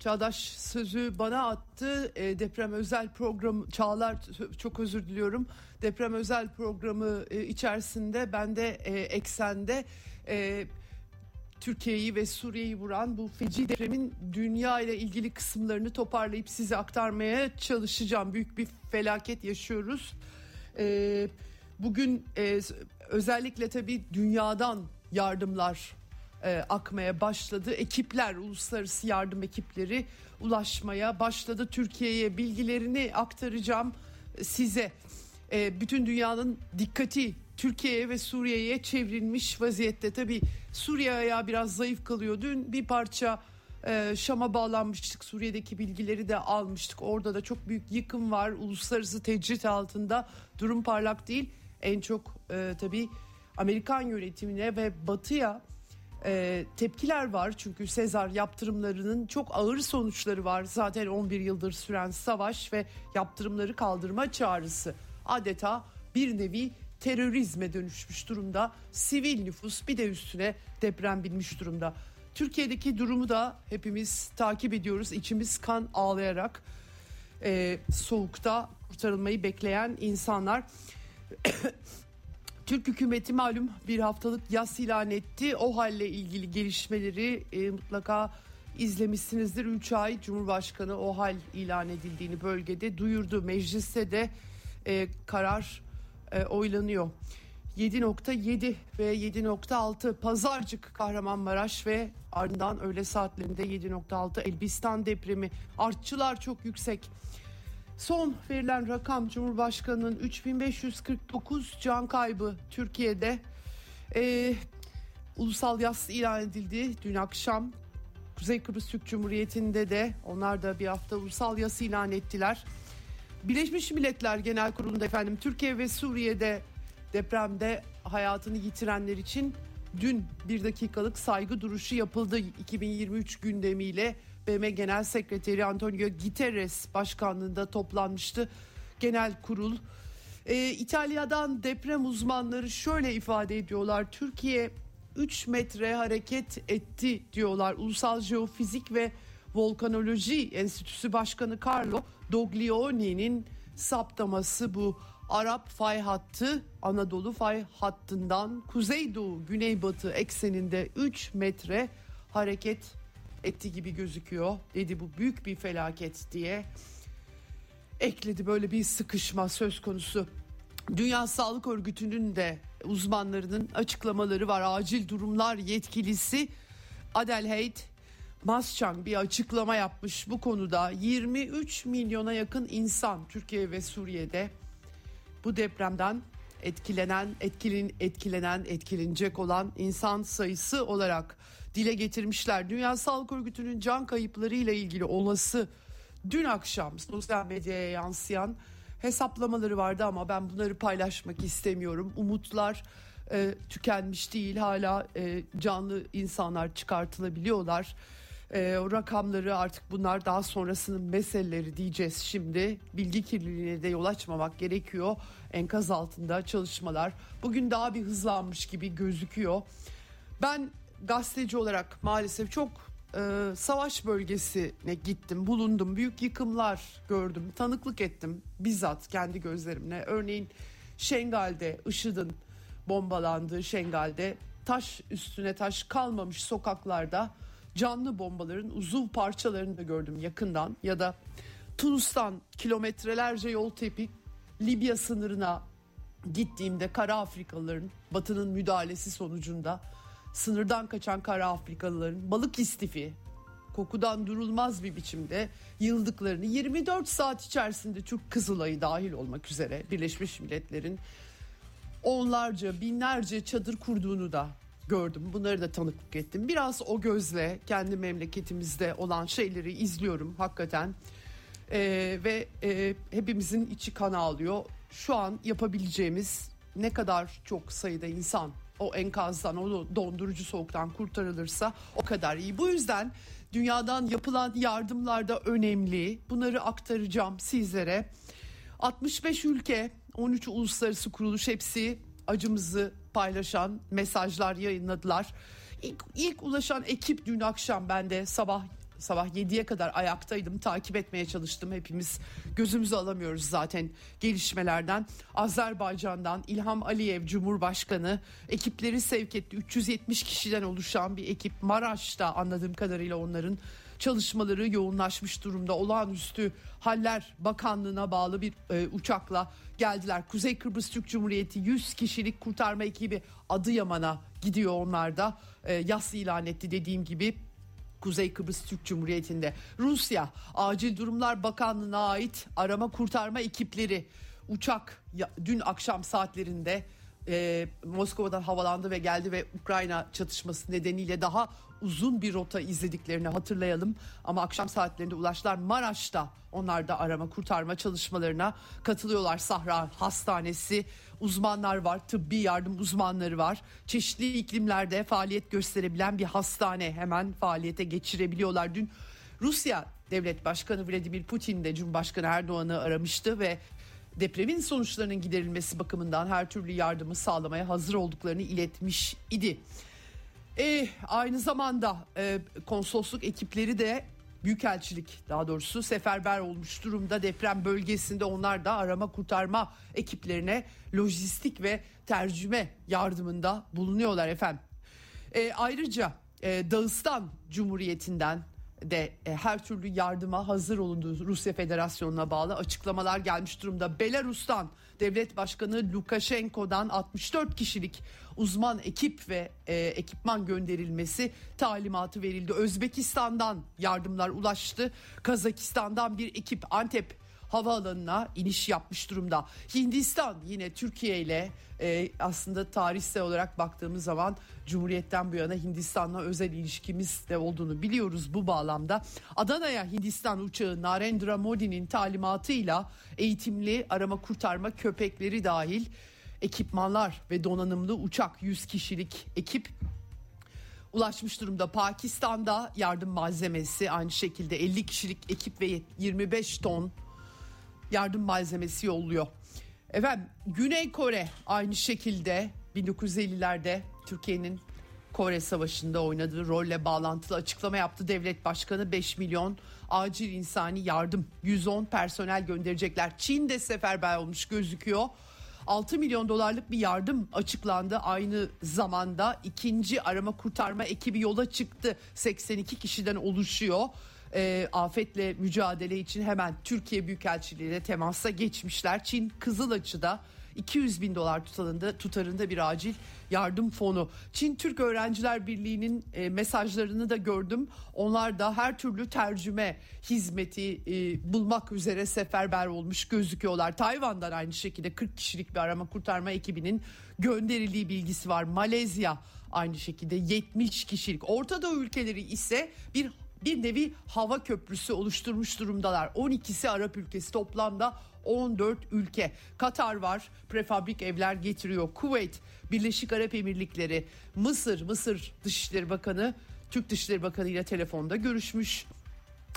Çağdaş sözü bana attı. E, deprem özel programı Çağlar çok özür diliyorum. Deprem özel programı e, içerisinde ben de e, eksende e, Türkiye'yi ve Suriye'yi vuran bu feci depremin dünya ile ilgili kısımlarını toparlayıp size aktarmaya çalışacağım. Büyük bir felaket yaşıyoruz. E, bugün e, özellikle tabii dünyadan yardımlar e, akmaya başladı. Ekipler, uluslararası yardım ekipleri ulaşmaya başladı. Türkiye'ye bilgilerini aktaracağım size. E, bütün dünyanın dikkati Türkiye'ye ve Suriye'ye çevrilmiş vaziyette. Tabi Suriye ayağı biraz zayıf kalıyor. Dün bir parça e, Şam'a bağlanmıştık. Suriye'deki bilgileri de almıştık. Orada da çok büyük yıkım var. Uluslararası tecrit altında durum parlak değil. En çok e, tabii Amerikan yönetimine ve Batı'ya e, tepkiler var. Çünkü Sezar yaptırımlarının çok ağır sonuçları var. Zaten 11 yıldır süren savaş ve yaptırımları kaldırma çağrısı adeta bir nevi terörizme dönüşmüş durumda. Sivil nüfus bir de üstüne deprem binmiş durumda. Türkiye'deki durumu da hepimiz takip ediyoruz. İçimiz kan ağlayarak e, soğukta kurtarılmayı bekleyen insanlar. Türk hükümeti malum bir haftalık yas ilan etti. O halle ilgili gelişmeleri e, mutlaka izlemişsinizdir. 3 ay Cumhurbaşkanı o hal ilan edildiğini bölgede duyurdu. Mecliste de e, karar e, oylanıyor. 7.7 ve 7.6 Pazarcık Kahramanmaraş ve ardından öğle saatlerinde 7.6 Elbistan depremi artçılar çok yüksek. Son verilen rakam Cumhurbaşkanı'nın 3549 can kaybı Türkiye'de. Ee, ulusal yas ilan edildi dün akşam. Kuzey Kıbrıs Türk Cumhuriyeti'nde de onlar da bir hafta ulusal yas ilan ettiler. Birleşmiş Milletler Genel Kurulu'nda efendim Türkiye ve Suriye'de depremde hayatını yitirenler için dün bir dakikalık saygı duruşu yapıldı 2023 gündemiyle BM Genel Sekreteri Antonio Guterres başkanlığında toplanmıştı genel kurul. Ee, İtalya'dan deprem uzmanları şöyle ifade ediyorlar. Türkiye 3 metre hareket etti diyorlar. Ulusal Jeofizik ve Volkanoloji Enstitüsü Başkanı Carlo Doglioni'nin saptaması bu. Arap fay hattı Anadolu fay hattından kuzeydoğu güneybatı ekseninde 3 metre hareket etti gibi gözüküyor. Dedi bu büyük bir felaket diye ekledi böyle bir sıkışma söz konusu. Dünya Sağlık Örgütü'nün de uzmanlarının açıklamaları var. Acil durumlar yetkilisi Adelheid Maschang bir açıklama yapmış bu konuda. 23 milyona yakın insan Türkiye ve Suriye'de bu depremden etkilenen, etkilin, etkilenen, etkilenecek olan insan sayısı olarak dile getirmişler. Dünya Sağlık Örgütü'nün can kayıpları ile ilgili olası dün akşam sosyal medyaya yansıyan hesaplamaları vardı ama ben bunları paylaşmak istemiyorum. Umutlar e, tükenmiş değil hala e, canlı insanlar çıkartılabiliyorlar. E, o rakamları artık bunlar daha sonrasının meseleleri diyeceğiz şimdi. Bilgi kirliliğine de yol açmamak gerekiyor. Enkaz altında çalışmalar bugün daha bir hızlanmış gibi gözüküyor. Ben gazeteci olarak maalesef çok e, savaş bölgesine gittim, bulundum. Büyük yıkımlar gördüm, tanıklık ettim bizzat kendi gözlerimle. Örneğin Şengal'de IŞİD'in bombalandığı Şengal'de taş üstüne taş kalmamış sokaklarda canlı bombaların uzuv parçalarını da gördüm yakından ya da Tunus'tan kilometrelerce yol tepik Libya sınırına gittiğimde kara Afrikalıların batının müdahalesi sonucunda sınırdan kaçan kara Afrikalıların balık istifi kokudan durulmaz bir biçimde yıldıklarını 24 saat içerisinde Türk Kızılay'ı dahil olmak üzere Birleşmiş Milletler'in onlarca binlerce çadır kurduğunu da gördüm. Bunları da tanıklık ettim. Biraz o gözle kendi memleketimizde olan şeyleri izliyorum hakikaten. Ee, ve e, hepimizin içi kan ağlıyor. Şu an yapabileceğimiz ne kadar çok sayıda insan o enkazdan, o dondurucu soğuktan kurtarılırsa o kadar iyi. Bu yüzden dünyadan yapılan yardımlar da önemli. Bunları aktaracağım sizlere. 65 ülke, 13 uluslararası kuruluş hepsi acımızı paylaşan mesajlar yayınladılar. İlk, ilk ulaşan ekip dün akşam ben de sabah sabah 7'ye kadar ayaktaydım. Takip etmeye çalıştım hepimiz. Gözümüzü alamıyoruz zaten gelişmelerden. Azerbaycan'dan İlham Aliyev Cumhurbaşkanı ekipleri sevk etti. 370 kişiden oluşan bir ekip. Maraş'ta anladığım kadarıyla onların çalışmaları yoğunlaşmış durumda. Olağanüstü haller bakanlığına bağlı bir e, uçakla geldiler. Kuzey Kıbrıs Türk Cumhuriyeti 100 kişilik kurtarma ekibi Adıyaman'a gidiyor onlar da. E, yas ilan etti dediğim gibi Kuzey Kıbrıs Türk Cumhuriyeti'nde. Rusya Acil Durumlar Bakanlığı'na ait arama kurtarma ekipleri uçak ya, dün akşam saatlerinde e, Moskova'dan havalandı ve geldi ve Ukrayna çatışması nedeniyle daha uzun bir rota izlediklerini hatırlayalım. Ama akşam saatlerinde ulaştılar Maraş'ta onlar da arama kurtarma çalışmalarına katılıyorlar. Sahra Hastanesi uzmanlar var, tıbbi yardım uzmanları var. Çeşitli iklimlerde faaliyet gösterebilen bir hastane hemen faaliyete geçirebiliyorlar. Dün Rusya Devlet Başkanı Vladimir Putin de Cumhurbaşkanı Erdoğan'ı aramıştı ve depremin sonuçlarının giderilmesi bakımından her türlü yardımı sağlamaya hazır olduklarını iletmiş idi. E, aynı zamanda e, konsolosluk ekipleri de Büyükelçilik daha doğrusu seferber olmuş durumda deprem bölgesinde onlar da arama kurtarma ekiplerine lojistik ve tercüme yardımında bulunuyorlar efendim. E, ayrıca e, Dağıstan Cumhuriyeti'nden de e, her türlü yardıma hazır olunduğu Rusya Federasyonu'na bağlı açıklamalar gelmiş durumda. Belarus'tan Devlet Başkanı Lukashenko'dan 64 kişilik uzman ekip ve e, ekipman gönderilmesi talimatı verildi. Özbekistan'dan yardımlar ulaştı. Kazakistan'dan bir ekip Antep havaalanına iniş yapmış durumda. Hindistan yine Türkiye ile e, aslında tarihsel olarak baktığımız zaman Cumhuriyet'ten bu yana Hindistan'la özel ilişkimiz de olduğunu biliyoruz bu bağlamda. Adana'ya Hindistan uçağı Narendra Modi'nin talimatıyla eğitimli arama kurtarma köpekleri dahil ekipmanlar ve donanımlı uçak 100 kişilik ekip ulaşmış durumda. Pakistan'da yardım malzemesi aynı şekilde 50 kişilik ekip ve 25 ton yardım malzemesi yolluyor. Efendim Güney Kore aynı şekilde 1950'lerde Türkiye'nin Kore Savaşı'nda oynadığı rolle bağlantılı açıklama yaptı. Devlet Başkanı 5 milyon acil insani yardım 110 personel gönderecekler. Çin de seferber olmuş gözüküyor. 6 milyon dolarlık bir yardım açıklandı. Aynı zamanda ikinci arama kurtarma ekibi yola çıktı. 82 kişiden oluşuyor e, afetle mücadele için hemen Türkiye Büyükelçiliği ile temasa geçmişler. Çin Kızılaçı'da 200 bin dolar tutarında, tutarında bir acil yardım fonu. Çin Türk Öğrenciler Birliği'nin e, mesajlarını da gördüm. Onlar da her türlü tercüme hizmeti e, bulmak üzere seferber olmuş gözüküyorlar. Tayvan'dan aynı şekilde 40 kişilik bir arama kurtarma ekibinin gönderildiği bilgisi var. Malezya aynı şekilde 70 kişilik. Orta Doğu ülkeleri ise bir bir nevi hava köprüsü oluşturmuş durumdalar. 12'si Arap ülkesi toplamda 14 ülke. Katar var prefabrik evler getiriyor. Kuveyt, Birleşik Arap Emirlikleri, Mısır, Mısır Dışişleri Bakanı Türk Dışişleri Bakanı ile telefonda görüşmüş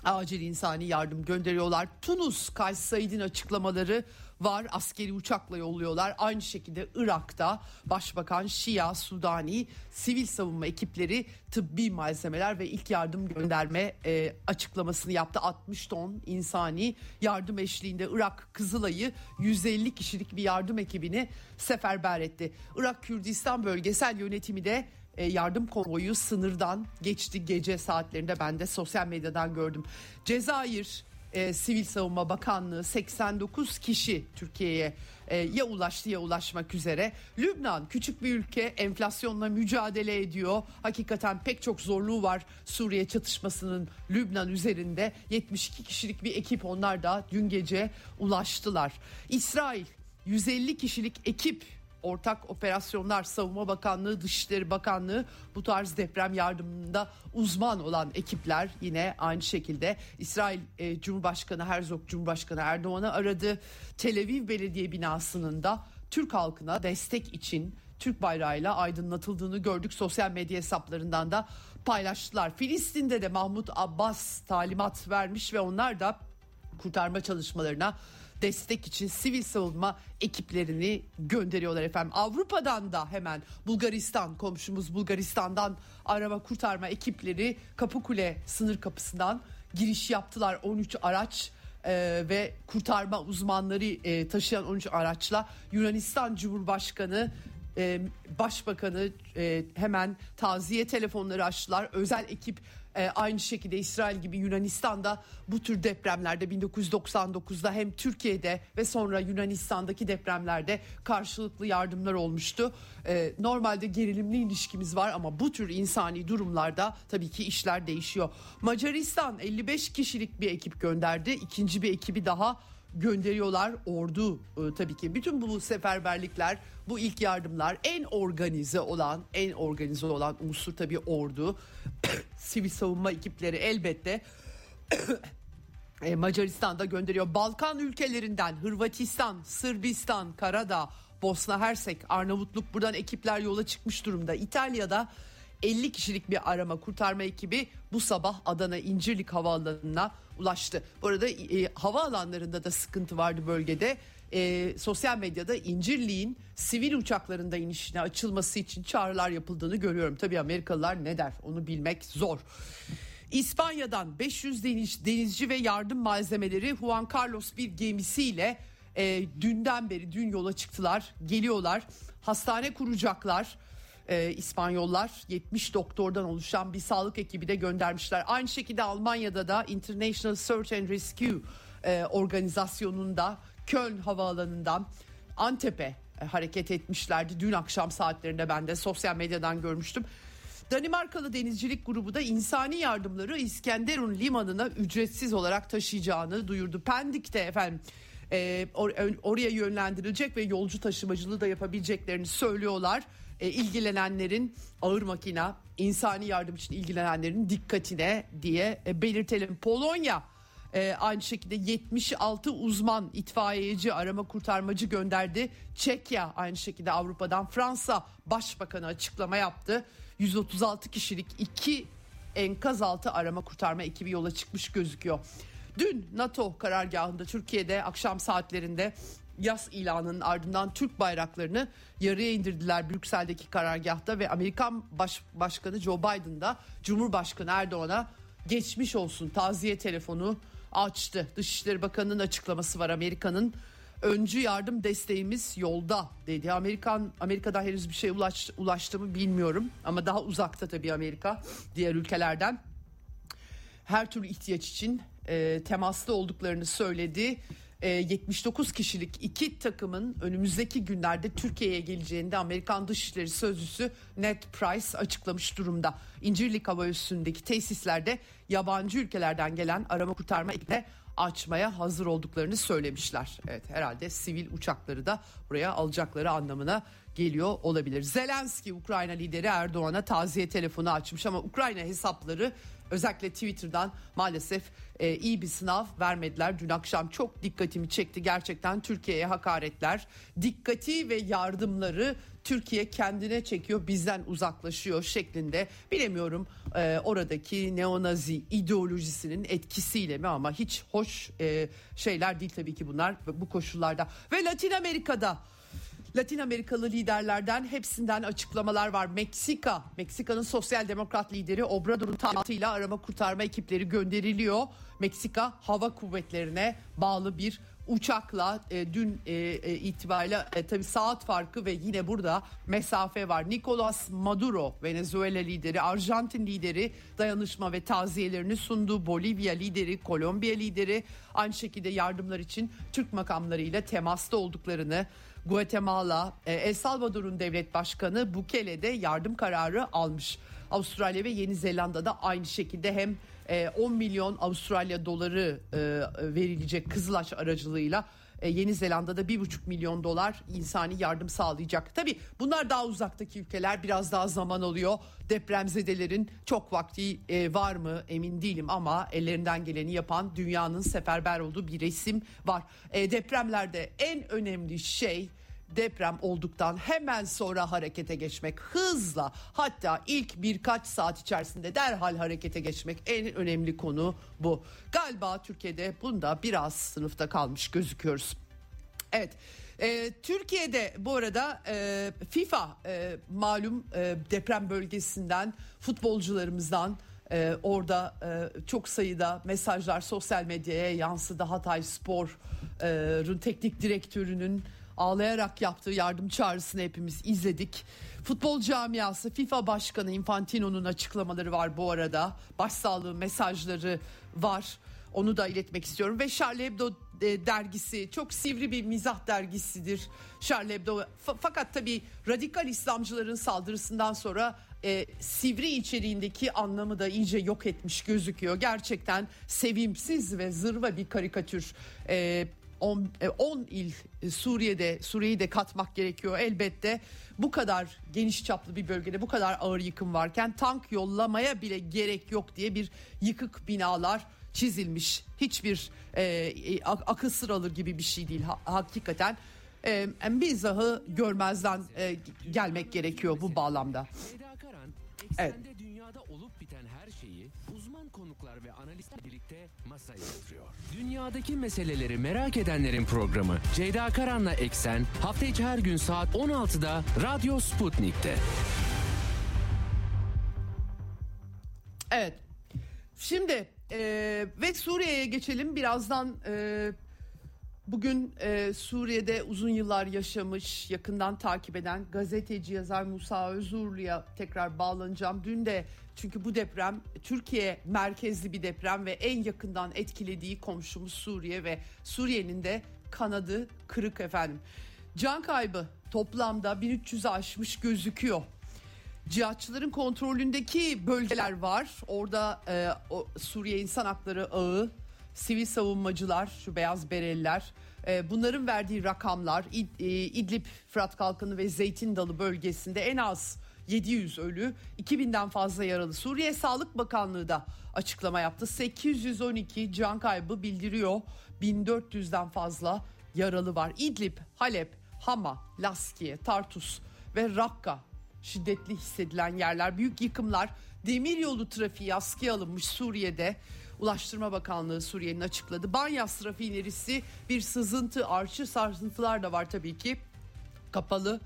acil insani yardım gönderiyorlar. Tunus Kays Said'in açıklamaları var. Askeri uçakla yolluyorlar. Aynı şekilde Irak'ta Başbakan Şia Sudani sivil savunma ekipleri tıbbi malzemeler ve ilk yardım gönderme e, açıklamasını yaptı. 60 ton insani yardım eşliğinde Irak Kızılay'ı 150 kişilik bir yardım ekibini seferber etti. Irak Kürdistan bölgesel yönetimi de e, yardım konvoyu sınırdan geçti gece saatlerinde ben de sosyal medyadan gördüm. Cezayir e, Sivil Savunma Bakanlığı 89 kişi Türkiye'ye e, ya ulaştı ya ulaşmak üzere. Lübnan küçük bir ülke enflasyonla mücadele ediyor. Hakikaten pek çok zorluğu var Suriye çatışmasının Lübnan üzerinde. 72 kişilik bir ekip onlar da dün gece ulaştılar. İsrail 150 kişilik ekip ortak operasyonlar Savunma Bakanlığı, Dışişleri Bakanlığı bu tarz deprem yardımında uzman olan ekipler yine aynı şekilde İsrail e, Cumhurbaşkanı Herzog Cumhurbaşkanı Erdoğan'ı aradı. Tel Aviv Belediye binasının da Türk halkına destek için Türk bayrağıyla aydınlatıldığını gördük. Sosyal medya hesaplarından da paylaştılar. Filistin'de de Mahmut Abbas talimat vermiş ve onlar da kurtarma çalışmalarına destek için sivil savunma ekiplerini gönderiyorlar efendim. Avrupa'dan da hemen Bulgaristan komşumuz Bulgaristan'dan arama kurtarma ekipleri Kapıkule sınır kapısından giriş yaptılar 13 araç e, ve kurtarma uzmanları e, taşıyan 13 araçla Yunanistan Cumhurbaşkanı e, Başbakanı e, hemen taziye telefonları açtılar. Özel ekip e, aynı şekilde İsrail gibi Yunanistan'da bu tür depremlerde 1999'da hem Türkiye'de ve sonra Yunanistan'daki depremlerde karşılıklı yardımlar olmuştu. E, normalde gerilimli ilişkimiz var ama bu tür insani durumlarda tabii ki işler değişiyor. Macaristan 55 kişilik bir ekip gönderdi. İkinci bir ekibi daha gönderiyorlar ordu e, tabii ki. Bütün bu seferberlikler bu ilk yardımlar en organize olan en organize olan unsur tabii ordu. Sivil savunma ekipleri elbette e, Macaristan'da gönderiyor. Balkan ülkelerinden Hırvatistan Sırbistan Karadağ Bosna Hersek Arnavutluk buradan ekipler yola çıkmış durumda. İtalya'da 50 kişilik bir arama kurtarma ekibi bu sabah Adana İncirlik Havaalanı'na ulaştı. Bu arada e, havaalanlarında da sıkıntı vardı bölgede. E, sosyal medyada İncirlik'in sivil uçaklarında inişine açılması için çağrılar yapıldığını görüyorum. Tabii Amerikalılar ne der onu bilmek zor. İspanya'dan 500 deniz, denizci ve yardım malzemeleri Juan Carlos bir gemisiyle e, dünden beri dün yola çıktılar geliyorlar hastane kuracaklar e, İspanyollar 70 doktordan oluşan bir sağlık ekibi de göndermişler. Aynı şekilde Almanya'da da International Search and Rescue e, organizasyonunda Köln havaalanından Antep'e e, hareket etmişlerdi. Dün akşam saatlerinde ben de sosyal medyadan görmüştüm. Danimarkalı denizcilik grubu da insani yardımları İskenderun limanına ücretsiz olarak taşıyacağını duyurdu. Pendik'te efendim e, or- oraya yönlendirilecek ve yolcu taşımacılığı da yapabileceklerini söylüyorlar e, ilgilenenlerin ağır makina insani yardım için ilgilenenlerin dikkatine diye e, belirtelim. Polonya e, aynı şekilde 76 uzman itfaiyeci arama kurtarmacı gönderdi. Çekya aynı şekilde Avrupa'dan Fransa Başbakanı açıklama yaptı. 136 kişilik iki enkaz altı arama kurtarma ekibi yola çıkmış gözüküyor. Dün NATO karargahında Türkiye'de akşam saatlerinde yaz ilanının ardından Türk bayraklarını yarıya indirdiler Brüksel'deki karargahta ve Amerikan Baş, Başkanı Joe Biden da Cumhurbaşkanı Erdoğan'a geçmiş olsun taziye telefonu açtı. Dışişleri Bakanı'nın açıklaması var Amerika'nın öncü yardım desteğimiz yolda dedi. Amerikan Amerika'da henüz bir şey ulaş, ulaştı mı bilmiyorum ama daha uzakta tabii Amerika diğer ülkelerden. Her türlü ihtiyaç için e, temaslı olduklarını söyledi. 79 ee, kişilik iki takımın önümüzdeki günlerde Türkiye'ye geleceğini Amerikan Dışişleri Sözcüsü Ned Price açıklamış durumda. İncirlik Hava Üssü'ndeki tesislerde yabancı ülkelerden gelen arama kurtarma ekibine açmaya hazır olduklarını söylemişler. Evet herhalde sivil uçakları da buraya alacakları anlamına geliyor olabilir. Zelenski Ukrayna lideri Erdoğan'a taziye telefonu açmış ama Ukrayna hesapları özellikle Twitter'dan maalesef e, iyi bir sınav vermediler. Dün akşam çok dikkatimi çekti gerçekten Türkiye'ye hakaretler. Dikkati ve yardımları Türkiye kendine çekiyor bizden uzaklaşıyor şeklinde bilemiyorum e, oradaki neonazi ideolojisinin etkisiyle mi ama hiç hoş e, şeyler değil tabii ki bunlar bu koşullarda ve Latin Amerika'da Latin Amerikalı liderlerden hepsinden açıklamalar var. Meksika, Meksika'nın sosyal demokrat lideri Obrador'un talimatıyla arama kurtarma ekipleri gönderiliyor. Meksika hava kuvvetlerine bağlı bir uçakla e, dün e, e, itibariyle e, tabii saat farkı ve yine burada mesafe var. Nicolas Maduro Venezuela lideri, Arjantin lideri dayanışma ve taziyelerini sundu. Bolivya lideri, Kolombiya lideri aynı şekilde yardımlar için Türk makamlarıyla temasta olduklarını Guatemala, e, El Salvador'un devlet başkanı Bukele de yardım kararı almış. Avustralya ve Yeni Zelanda'da aynı şekilde hem 10 e, milyon Avustralya doları e, verilecek Kızılaç aracılığıyla Yeni Zelanda'da 1,5 milyon dolar insani yardım sağlayacak. Tabi bunlar daha uzaktaki ülkeler biraz daha zaman alıyor. Depremzedelerin çok vakti var mı emin değilim ama ellerinden geleni yapan dünyanın seferber olduğu bir resim var. Depremlerde en önemli şey deprem olduktan hemen sonra harekete geçmek hızla hatta ilk birkaç saat içerisinde derhal harekete geçmek en önemli konu bu. Galiba Türkiye'de bunda biraz sınıfta kalmış gözüküyoruz. Evet. E, Türkiye'de bu arada e, FIFA e, malum deprem bölgesinden futbolcularımızdan orada çok sayıda mesajlar sosyal medyaya yansıdı. Hatay Spor'un teknik direktörünün ağlayarak yaptığı yardım çağrısını hepimiz izledik. Futbol camiası FIFA Başkanı Infantino'nun açıklamaları var bu arada. Başsağlığı mesajları var. Onu da iletmek istiyorum ve Charlie Hebdo e, dergisi çok sivri bir mizah dergisidir. Charlie Hebdo F- fakat tabii radikal İslamcıların saldırısından sonra e, sivri içeriğindeki anlamı da iyice yok etmiş gözüküyor. Gerçekten sevimsiz ve zırva bir karikatür. E, 10 e, il e, Suriye'de Suriye'yi de katmak gerekiyor elbette. Bu kadar geniş çaplı bir bölgede bu kadar ağır yıkım varken tank yollamaya bile gerek yok diye bir yıkık binalar çizilmiş. Hiçbir e, e akıl sır alır gibi bir şey değil ha, hakikaten. E, bizahı görmezden e, gelmek gerekiyor bu bağlamda. Evet. dünyada olup biten her şeyi uzman konuklar ve analistler birlikte masaya yatırıyor. Dünyadaki meseleleri merak edenlerin programı Ceyda Karan'la Eksen hafta içi her gün saat 16'da Radyo Sputnik'te. Evet. Şimdi e, ve Suriye'ye geçelim. Birazdan e, bugün e, Suriye'de uzun yıllar yaşamış, yakından takip eden gazeteci yazar Musa Özurlu'ya tekrar bağlanacağım. Dün de çünkü bu deprem Türkiye merkezli bir deprem ve en yakından etkilediği komşumuz Suriye ve Suriye'nin de kanadı kırık efendim. Can kaybı toplamda 1300'ü aşmış gözüküyor. Cihatçıların kontrolündeki bölgeler var. Orada e, o Suriye İnsan Hakları Ağı, sivil savunmacılar, şu beyaz bereliler, e, bunların verdiği rakamlar İd, e, İdlib, Fırat Kalkanı ve Zeytin Dalı bölgesinde en az 700 ölü, 2000'den fazla yaralı. Suriye Sağlık Bakanlığı da açıklama yaptı. 812 can kaybı bildiriyor. 1400'den fazla yaralı var. İdlib, Halep, Hama, Laskiye, Tartus ve Rakka şiddetli hissedilen yerler, büyük yıkımlar, demir yolu trafiği askıya alınmış Suriye'de. Ulaştırma Bakanlığı Suriye'nin açıkladı. Banyas rafinerisi bir sızıntı, arşı sarsıntılar da var tabii ki. Kapalı.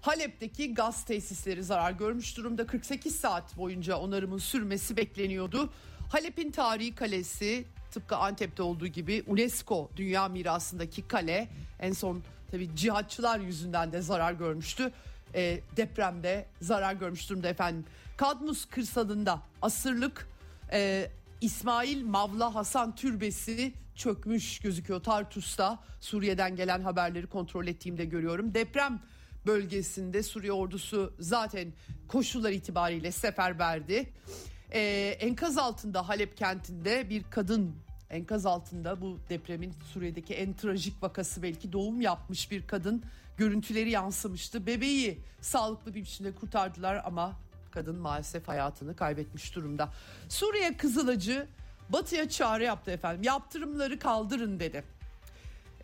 Halep'teki gaz tesisleri zarar görmüş durumda. 48 saat boyunca onarımın sürmesi bekleniyordu. Halep'in tarihi kalesi tıpkı Antep'te olduğu gibi UNESCO Dünya Mirası'ndaki kale en son tabii cihatçılar yüzünden de zarar görmüştü e, depremde zarar görmüş durumda efendim. Kadmus kırsalında asırlık e, İsmail Mavla Hasan Türbesi çökmüş gözüküyor Tartus'ta. Suriye'den gelen haberleri kontrol ettiğimde görüyorum. Deprem bölgesinde Suriye ordusu zaten koşullar itibariyle seferberdi. Ee, enkaz altında Halep kentinde bir kadın enkaz altında bu depremin Suriye'deki en trajik vakası belki doğum yapmış bir kadın görüntüleri yansımıştı. Bebeği sağlıklı bir biçimde kurtardılar ama kadın maalesef hayatını kaybetmiş durumda. Suriye Kızılacı Batı'ya çağrı yaptı efendim. Yaptırımları kaldırın dedi.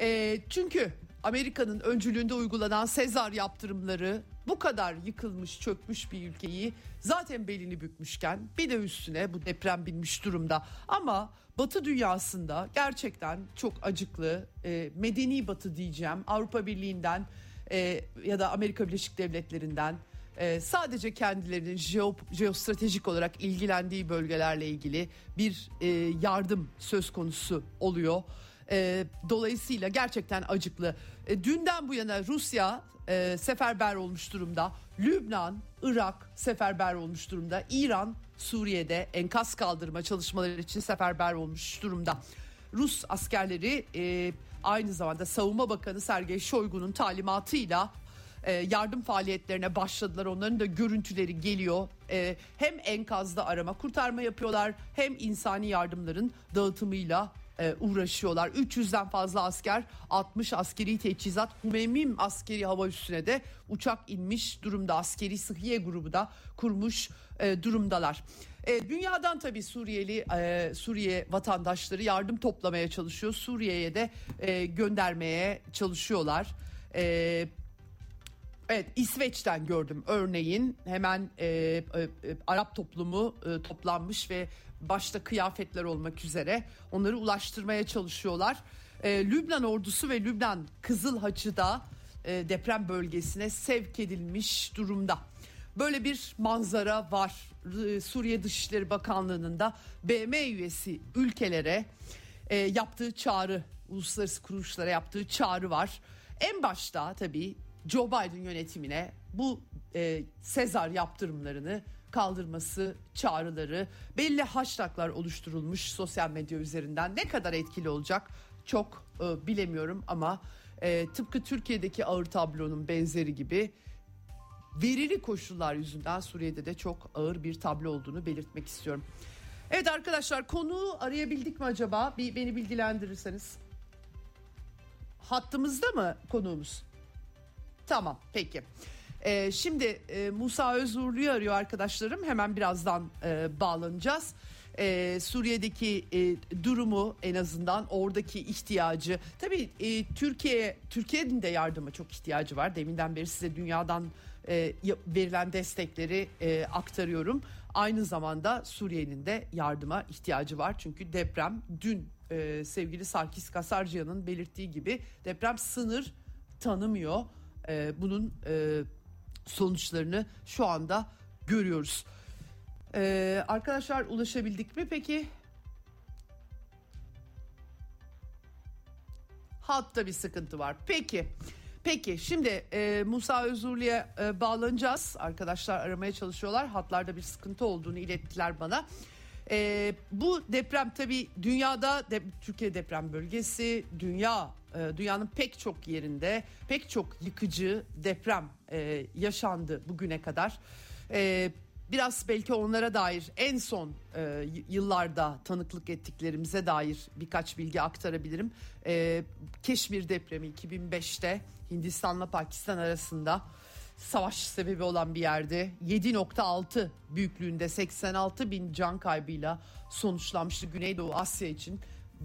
E, çünkü Amerika'nın öncülüğünde uygulanan Sezar yaptırımları bu kadar yıkılmış çökmüş bir ülkeyi zaten belini bükmüşken bir de üstüne bu deprem binmiş durumda. Ama Batı dünyasında gerçekten çok acıklı e, medeni Batı diyeceğim Avrupa Birliği'nden e, ya da Amerika Birleşik Devletleri'nden e, sadece kendilerinin jeo, jeostratejik olarak ilgilendiği bölgelerle ilgili bir e, yardım söz konusu oluyor. E, dolayısıyla gerçekten acıklı. E, dünden bu yana Rusya e, seferber olmuş durumda. Lübnan, Irak seferber olmuş durumda. İran Suriye'de enkaz kaldırma çalışmaları için seferber olmuş durumda. Rus askerleri e, aynı zamanda Savunma Bakanı Sergey Shoigu'nun talimatıyla e, yardım faaliyetlerine başladılar. Onların da görüntüleri geliyor. E, hem enkazda arama kurtarma yapıyorlar hem insani yardımların dağıtımıyla e, uğraşıyorlar. 300'den fazla asker, 60 askeri teçhizat, Humemim askeri hava üssüne de uçak inmiş durumda. Askeri Sıhhiye grubu da kurmuş durumdalar. Dünyadan tabii Suriyeli Suriye vatandaşları yardım toplamaya çalışıyor. Suriye'ye de göndermeye çalışıyorlar. E, Evet İsveç'ten gördüm örneğin hemen e, e, e, Arap toplumu e, toplanmış ve başta kıyafetler olmak üzere onları ulaştırmaya çalışıyorlar. E, Lübnan ordusu ve Lübnan Kızıl Haçı da e, deprem bölgesine sevk edilmiş durumda. Böyle bir manzara var. E, Suriye Dışişleri Bakanlığı'nın da BM üyesi ülkelere e, yaptığı çağrı, uluslararası kuruluşlara yaptığı çağrı var. En başta tabii Joe Biden yönetimine bu e, Sezar yaptırımlarını kaldırması çağrıları belli hashtaglar oluşturulmuş sosyal medya üzerinden ne kadar etkili olacak çok e, bilemiyorum ama e, tıpkı Türkiye'deki ağır tablonun benzeri gibi verili koşullar yüzünden Suriye'de de çok ağır bir tablo olduğunu belirtmek istiyorum. Evet arkadaşlar konuğu arayabildik mi acaba? Bir beni bilgilendirirseniz. Hattımızda mı konuğumuz? Tamam peki. Ee, şimdi e, Musa Özurlu'yu arıyor arkadaşlarım. Hemen birazdan e, bağlanacağız. Ee, Suriye'deki e, durumu en azından oradaki ihtiyacı. Tabii e, Türkiye Türkiye'nin de yardıma çok ihtiyacı var. Deminden beri size dünyadan e, verilen destekleri e, aktarıyorum. Aynı zamanda Suriye'nin de yardıma ihtiyacı var. Çünkü deprem dün e, sevgili Sarkis Kasarcıyan'ın belirttiği gibi deprem sınır tanımıyor. E, bunun e, sonuçlarını şu anda görüyoruz. E, arkadaşlar ulaşabildik mi peki? Hatta bir sıkıntı var. Peki. Peki şimdi e, Musa Özurlu'ya e, bağlanacağız. Arkadaşlar aramaya çalışıyorlar. Hatlarda bir sıkıntı olduğunu ilettiler bana. E, bu deprem tabii dünyada de, Türkiye deprem bölgesi, dünya dünyanın pek çok yerinde pek çok yıkıcı deprem e, yaşandı bugüne kadar. E, biraz belki onlara dair en son e, yıllarda tanıklık ettiklerimize dair birkaç bilgi aktarabilirim. E, Keşmir depremi 2005'te Hindistan'la Pakistan arasında savaş sebebi olan bir yerde 7.6 büyüklüğünde 86 bin can kaybıyla sonuçlanmıştı Güneydoğu Asya için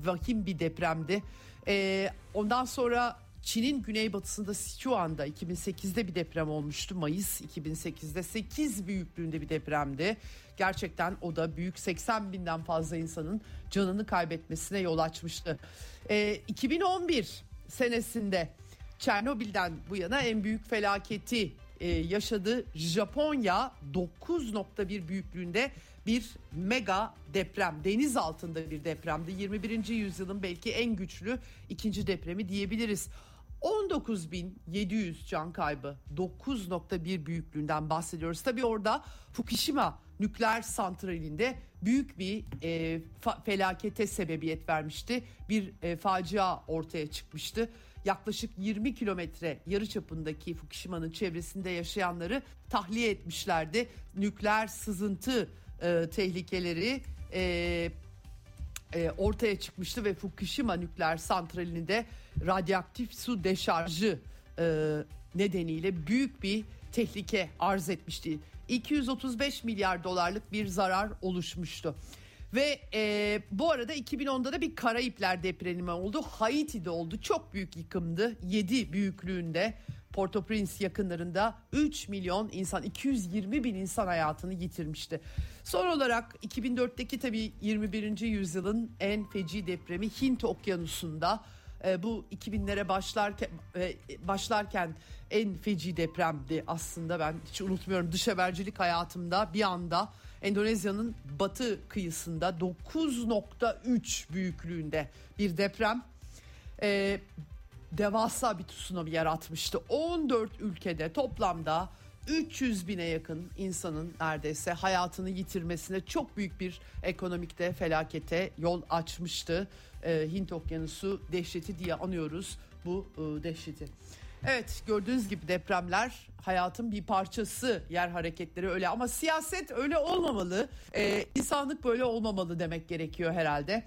vahim bir depremdi. Ee, ondan sonra Çin'in güneybatısında Sichuan'da 2008'de bir deprem olmuştu. Mayıs 2008'de 8 büyüklüğünde bir depremdi. Gerçekten o da büyük 80 binden fazla insanın canını kaybetmesine yol açmıştı. Ee, 2011 senesinde Çernobil'den bu yana en büyük felaketi e, yaşadı. Japonya 9.1 büyüklüğünde bir mega deprem deniz altında bir depremdi 21. yüzyılın belki en güçlü ikinci depremi diyebiliriz 19.700 can kaybı 9.1 büyüklüğünden bahsediyoruz tabi orada Fukushima nükleer santralinde büyük bir e, fa- felakete sebebiyet vermişti bir e, facia ortaya çıkmıştı yaklaşık 20 kilometre yarı çapındaki Fukushima'nın çevresinde yaşayanları tahliye etmişlerdi. Nükleer sızıntı e, tehlikeleri e, e, ortaya çıkmıştı ve Fukushima nükleer santralinde radyoaktif su deşarjı e, nedeniyle büyük bir tehlike arz etmişti. 235 milyar dolarlık bir zarar oluşmuştu. Ve e, bu arada 2010'da da bir Karayipler depremi oldu. Haiti'de oldu. Çok büyük yıkımdı. 7 büyüklüğünde. Port-au-Prince yakınlarında 3 milyon insan 220 bin insan hayatını yitirmişti. Son olarak 2004'teki tabii 21. yüzyılın en feci depremi Hint Okyanusu'nda e, bu 2000'lere başlarken e, başlarken en feci depremdi aslında ben hiç unutmuyorum dış habercilik hayatımda bir anda Endonezya'nın batı kıyısında 9.3 büyüklüğünde bir deprem e, devasa bir tsunami yaratmıştı. 14 ülkede toplamda 300 bine yakın insanın neredeyse hayatını yitirmesine çok büyük bir ekonomikte felakete yol açmıştı. E, Hint Okyanusu dehşeti diye anıyoruz bu e, dehşeti. Evet gördüğünüz gibi depremler hayatın bir parçası yer hareketleri öyle ama siyaset öyle olmamalı. Ee, insanlık böyle olmamalı demek gerekiyor herhalde.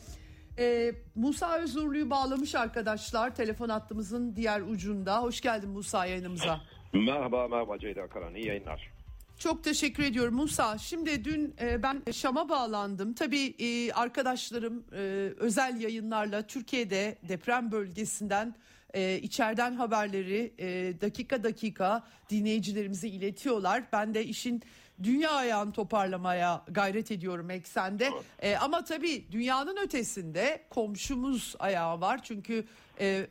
Ee, Musa Özurlu'yu bağlamış arkadaşlar telefon hattımızın diğer ucunda. Hoş geldin Musa yayınımıza. Merhaba merhaba Ceyda Karan iyi yayınlar. Çok teşekkür ediyorum Musa. Şimdi dün e, ben Şam'a bağlandım. Tabii e, arkadaşlarım e, özel yayınlarla Türkiye'de deprem bölgesinden e, içeriden haberleri e, dakika dakika dinleyicilerimize iletiyorlar. Ben de işin dünya ayağını toparlamaya gayret ediyorum eksende. E, ama tabii dünyanın ötesinde komşumuz ayağı var. Çünkü e,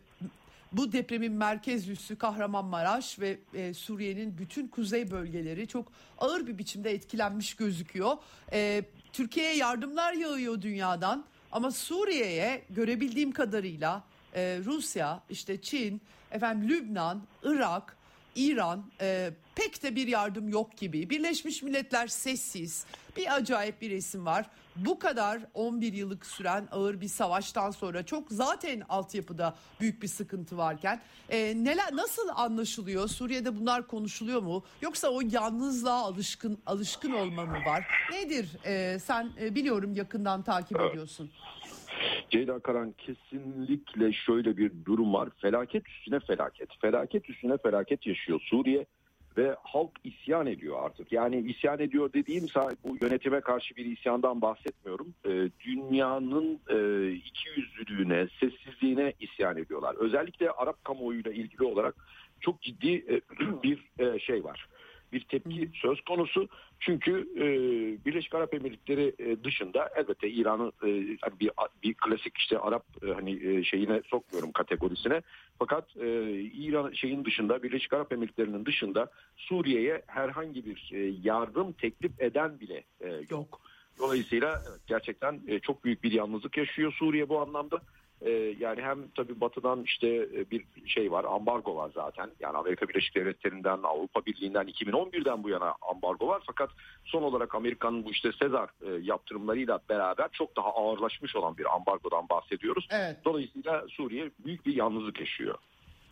bu depremin merkez üssü Kahramanmaraş ve e, Suriye'nin bütün kuzey bölgeleri çok ağır bir biçimde etkilenmiş gözüküyor. E, Türkiye'ye yardımlar yağıyor dünyadan ama Suriye'ye görebildiğim kadarıyla e, Rusya, işte Çin, efendim Lübnan, Irak, İran e, pek de bir yardım yok gibi. Birleşmiş Milletler sessiz. Bir acayip bir resim var. Bu kadar 11 yıllık süren ağır bir savaştan sonra çok zaten altyapıda büyük bir sıkıntı varken e, neler nasıl anlaşılıyor? Suriye'de bunlar konuşuluyor mu? Yoksa o yalnızlığa alışkın alışkın olma mı var? Nedir? E, sen e, biliyorum yakından takip ediyorsun. Ceyda Karan kesinlikle şöyle bir durum var. Felaket üstüne felaket. Felaket üstüne felaket yaşıyor Suriye ve halk isyan ediyor artık. Yani isyan ediyor dediğim bu yönetime karşı bir isyandan bahsetmiyorum. E, dünyanın e, iki yüzlülüğüne, sessizliğine isyan ediyorlar. Özellikle Arap kamuoyuyla ilgili olarak çok ciddi e, bir e, şey var bir tepki söz konusu. Çünkü e, Birleşik Arap Emirlikleri e, dışında elbette İran'ın e, hani bir bir klasik işte Arap e, hani e, şeyine sokmuyorum kategorisine. Fakat e, İran şeyin dışında Birleşik Arap Emirlikleri'nin dışında Suriye'ye herhangi bir e, yardım teklif eden bile e, yok. Dolayısıyla evet, gerçekten e, çok büyük bir yalnızlık yaşıyor Suriye bu anlamda. Ee, yani hem tabii batıdan işte e, bir şey var ambargo var zaten. Yani Amerika Birleşik Devletleri'nden Avrupa Birliği'nden 2011'den bu yana ambargo var. Fakat son olarak Amerika'nın bu işte Sezar e, yaptırımlarıyla beraber çok daha ağırlaşmış olan bir ambargodan bahsediyoruz. Evet. Dolayısıyla Suriye büyük bir yalnızlık yaşıyor.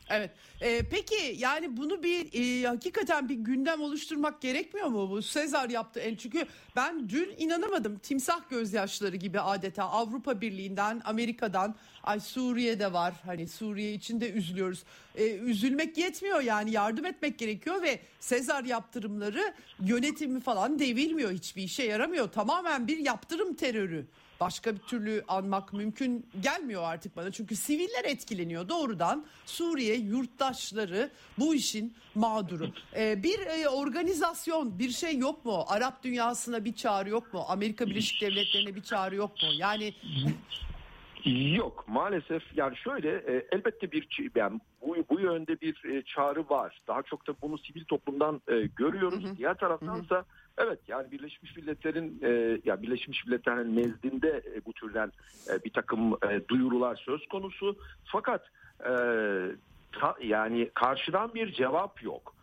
Evet. Ee, peki yani bunu bir e, hakikaten bir gündem oluşturmak gerekmiyor mu? Bu Sezar yaptı en çünkü ben dün inanamadım. Timsah gözyaşları gibi adeta Avrupa Birliği'nden Amerika'dan. Ay Suriye'de var. Hani Suriye için de üzülüyoruz. Ee, üzülmek yetmiyor yani. Yardım etmek gerekiyor ve Sezar yaptırımları yönetimi falan devirmiyor. Hiçbir işe yaramıyor. Tamamen bir yaptırım terörü başka bir türlü anmak mümkün gelmiyor artık bana. Çünkü siviller etkileniyor doğrudan. Suriye yurttaşları bu işin mağduru. Ee, bir e, organizasyon bir şey yok mu? Arap dünyasına bir çağrı yok mu? Amerika Birleşik Devletleri'ne bir çağrı yok mu? Yani Yok maalesef yani şöyle e, elbette bir yani bu, bu yönde bir e, çağrı var. Daha çok da bunu sivil toplumdan e, görüyoruz. Hı hı. Diğer taraftansa evet yani Birleşmiş Milletler'in e, ya Birleşmiş Milletler'in nezdinde e, bu türden e, bir takım e, duyurular söz konusu. Fakat e, ta, yani karşıdan bir cevap yok.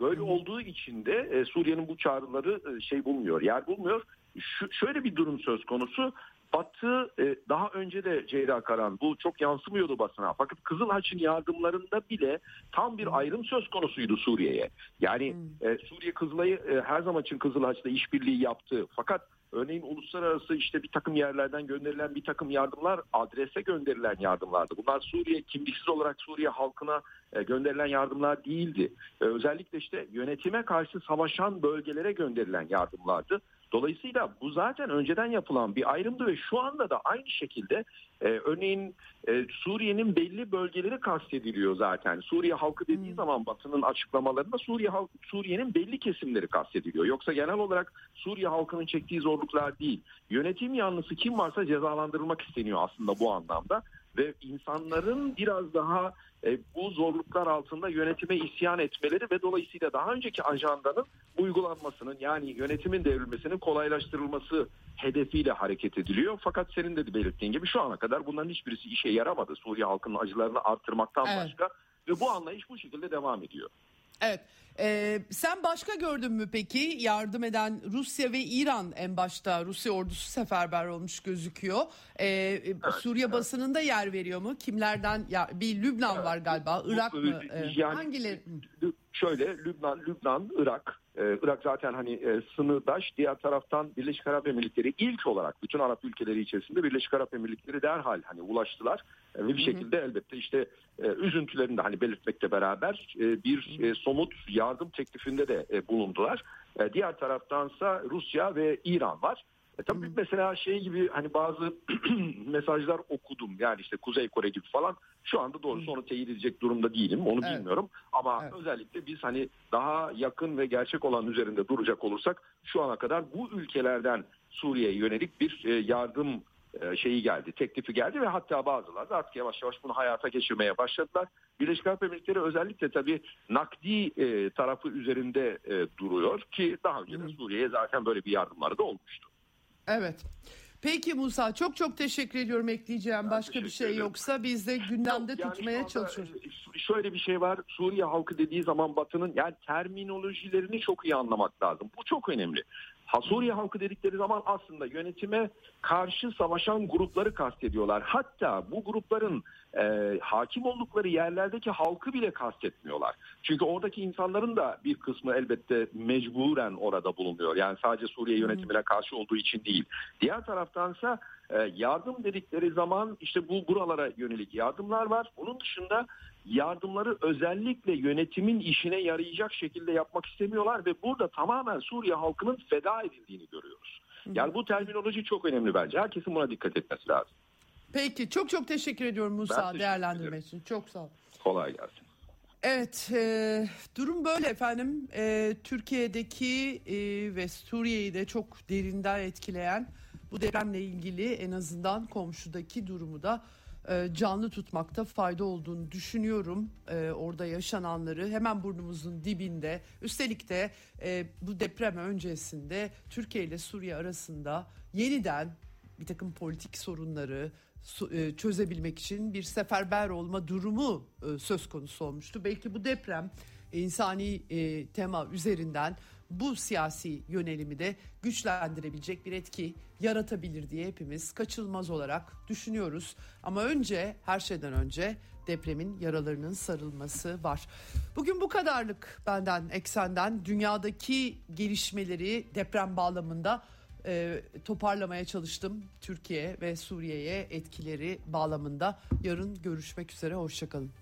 Böyle hı hı. olduğu için de e, Suriye'nin bu çağrıları e, şey bulmuyor, yer bulmuyor. Şu, şöyle bir durum söz konusu. Batı e, daha önce de Ceyda Karan bu çok yansımıyordu basına. Fakat Kızıl Haç'ın yardımlarında bile tam bir ayrım söz konusuydu Suriye'ye. Yani e, Suriye Kızılay'ı e, her zaman için Kızıl Haç'la işbirliği yaptı. Fakat örneğin uluslararası işte bir takım yerlerden gönderilen bir takım yardımlar adrese gönderilen yardımlardı. Bunlar Suriye kimliksiz olarak Suriye halkına gönderilen yardımlar değildi. Özellikle işte yönetime karşı savaşan bölgelere gönderilen yardımlardı. Dolayısıyla bu zaten önceden yapılan bir ayrımdı ve şu anda da aynı şekilde e, örneğin e, Suriye'nin belli bölgeleri kastediliyor zaten. Suriye halkı dediği hmm. zaman Batı'nın açıklamalarında Suriye halk Suriye'nin belli kesimleri kastediliyor. Yoksa genel olarak Suriye halkının çektiği zorluklar değil. Yönetim yanlısı kim varsa cezalandırılmak isteniyor aslında bu anlamda ve insanların biraz daha e, bu zorluklar altında yönetime isyan etmeleri ve dolayısıyla daha önceki ajandanın uygulanmasının yani yönetimin devrilmesinin kolaylaştırılması hedefiyle hareket ediliyor. Fakat senin de belirttiğin gibi şu ana kadar bunların hiçbirisi işe yaramadı. Suriye halkının acılarını arttırmaktan evet. başka ve bu anlayış bu şekilde devam ediyor. Evet. Ee, sen başka gördün mü peki yardım eden Rusya ve İran en başta Rusya ordusu seferber olmuş gözüküyor. Ee, evet, Suriye evet. basınında yer veriyor mu? Kimlerden ya bir Lübnan evet. var galiba, Irak mı? Ee, yani, hangileri? Şöyle Lübnan, Lübnan, Irak, ee, Irak zaten hani e, sınırdaş. Diğer taraftan Birleşik Arap Emirlikleri ilk olarak bütün Arap ülkeleri içerisinde Birleşik Arap Emirlikleri derhal hani ulaştılar e, ve bir şekilde elbette işte e, üzüntülerini de hani belirtmekle beraber e, bir e, somut yardım teklifinde de e, bulundular. E, diğer taraftansa Rusya ve İran var. E tabii mesela şey gibi hani bazı mesajlar okudum yani işte Kuzey Kore gibi falan şu anda doğrusu onu teyit edecek durumda değilim onu Evet. bilmiyorum ama Evet. özellikle biz hani daha yakın ve gerçek olan üzerinde duracak olursak şu ana kadar bu ülkelerden Suriye'ye yönelik bir e, yardım e, şeyi geldi, teklifi geldi ve hatta bazıları da artık yavaş yavaş bunu hayata geçirmeye başladılar. Birleşik Arap Emirlikleri özellikle tabii nakdi e, tarafı üzerinde e, duruyor ki daha önce de Suriye'ye zaten böyle bir yardımları da olmuştu. Evet. Peki Musa çok çok teşekkür ediyorum ekleyeceğim. Başka bir şey ederim. yoksa biz de gündemde Yok, yani tutmaya çalışıyoruz. e, Şöyle bir şey var. Suriye halkı dediği zaman Batı'nın yani terminolojilerini çok iyi anlamak lazım. Bu çok önemli. Ha Suriye halkı dedikleri zaman aslında yönetime karşı savaşan grupları kastediyorlar. Hatta bu grupların e, hakim oldukları yerlerdeki halkı bile kastetmiyorlar. Çünkü oradaki insanların da bir kısmı elbette mecburen orada bulunuyor. Yani sadece Suriye yönetimine karşı olduğu için değil. Diğer taraftansa e, yardım dedikleri zaman işte bu buralara yönelik yardımlar var. Bunun dışında yardımları özellikle yönetimin işine yarayacak şekilde yapmak istemiyorlar ve burada tamamen Suriye halkının feda edildiğini görüyoruz. Yani bu terminoloji çok önemli bence. Herkesin buna dikkat etmesi lazım. Peki çok çok teşekkür ediyorum Musa teşekkür değerlendirme için. Çok sağ ol. Kolay gelsin. Evet, e, durum böyle efendim. E, Türkiye'deki e, ve Suriye'yi de çok derinden etkileyen bu depremle ilgili en azından komşudaki durumu da canlı tutmakta fayda olduğunu düşünüyorum. E, orada yaşananları hemen burnumuzun dibinde. Üstelik de e, bu deprem öncesinde Türkiye ile Suriye arasında yeniden bir takım politik sorunları e, çözebilmek için bir seferber olma durumu e, söz konusu olmuştu. Belki bu deprem e, insani e, tema üzerinden bu siyasi yönelimi de güçlendirebilecek bir etki yaratabilir diye hepimiz kaçılmaz olarak düşünüyoruz. Ama önce her şeyden önce depremin yaralarının sarılması var. Bugün bu kadarlık benden eksenden dünyadaki gelişmeleri deprem bağlamında e, toparlamaya çalıştım. Türkiye ve Suriye'ye etkileri bağlamında. Yarın görüşmek üzere. Hoşçakalın.